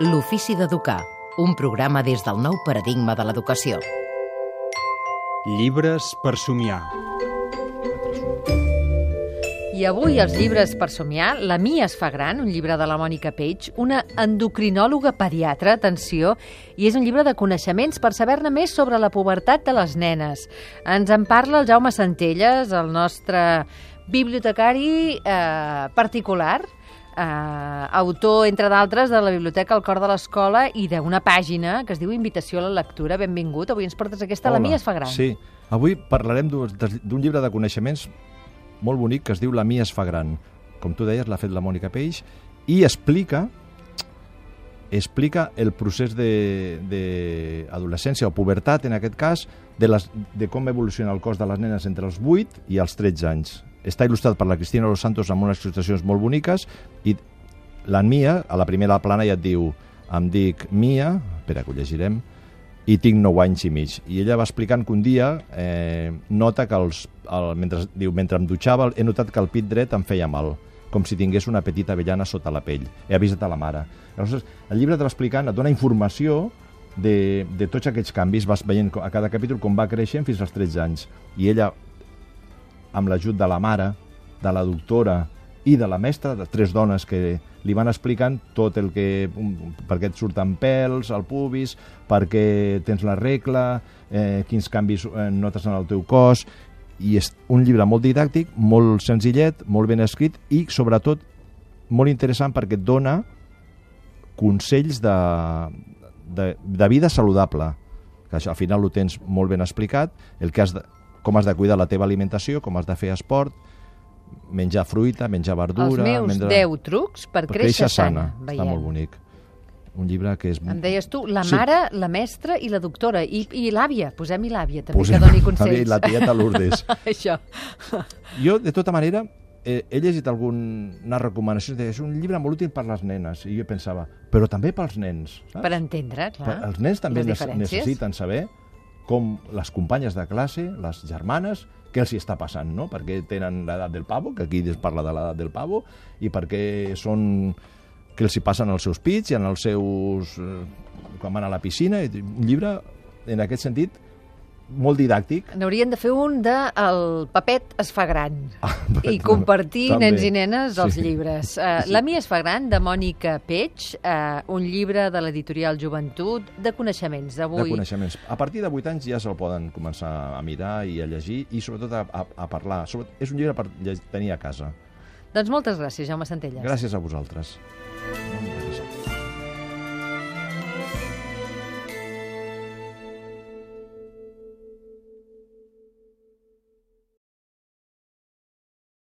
L'ofici d'educar, un programa des del nou paradigma de l'educació. Llibres per somiar. I avui els llibres per somiar, La Mia es fa gran, un llibre de la Mònica Page, una endocrinòloga pediatra, atenció, i és un llibre de coneixements per saber-ne més sobre la pubertat de les nenes. Ens en parla el Jaume Centelles, el nostre bibliotecari eh, particular, eh, autor, entre d'altres, de la Biblioteca al cor de l'escola i d'una pàgina que es diu Invitació a la lectura. Benvingut, avui ens portes aquesta La Mia es fa gran. Sí, avui parlarem d'un llibre de coneixements molt bonic que es diu La Mia es fa gran. Com tu deies, l'ha fet la Mònica Peix i explica explica el procés d'adolescència o pubertat, en aquest cas, de, les, de com evoluciona el cos de les nenes entre els 8 i els 13 anys. Està il·lustrat per la Cristina Los Santos amb unes il·lustracions molt boniques i la Mia, a la primera plana ja et diu em dic Mia, espera que ho llegirem, i tinc 9 anys i mig. I ella va explicant que un dia eh, nota que els, el, mentre, diu, mentre em dutxava he notat que el pit dret em feia mal com si tingués una petita avellana sota la pell. He avisat a la mare. Aleshores, el llibre te va explicant, et dona informació de, de tots aquests canvis, vas veient a cada capítol com va creixent fins als 13 anys. I ella, amb l'ajut de la mare, de la doctora i de la mestra, de tres dones que li van explicant tot el que... per què et surten pèls al pubis, per què tens la regla, eh, quins canvis eh, notes en el teu cos... I és un llibre molt didàctic, molt senzillet, molt ben escrit i, sobretot, molt interessant perquè et dona consells de, de, de vida saludable, que això al final ho tens molt ben explicat, el que has de, com has de cuidar la teva alimentació, com has de fer esport, menjar fruita, menjar verdura... Els meus menjar... 10 trucs per, per créixer, sana. sana. Està molt bonic. Un llibre que és... Em deies tu, la Sí. mare, la mestra i la doctora. I, i l'àvia, posem-hi l'àvia també, Posem que doni consells. i la tieta Lourdes. Això. Jo, de tota manera, eh, he llegit algunes recomanacions. Deia, és un llibre molt útil per les nenes. I jo pensava, però també pels nens. Saps? Per entendre, clar. Per- Els nens també necessiten saber com les companyes de classe, les germanes, què els hi està passant, no? Perquè tenen l'edat del pavo, que aquí es parla de l'edat del pavo, i perquè són que els hi passen als seus pits i en els seus... Eh, quan van a la piscina. Un llibre, en aquest sentit, molt didàctic. N'haurien de fer un de El papet es fa gran Ah, i compartir, també. nens i nenes, els Sí. llibres. Uh, La Mia es fa gran, de Mònica Page, uh, un llibre de l'editorial Joventut de coneixements. de Avui coneixements. A partir de 8 anys ja se'l poden començar a mirar i a llegir i sobretot a, a, a parlar. Sobretot, és un llibre per tenir a casa. Doncs moltes gràcies, Jaume Centelles. Gràcies a vosaltres.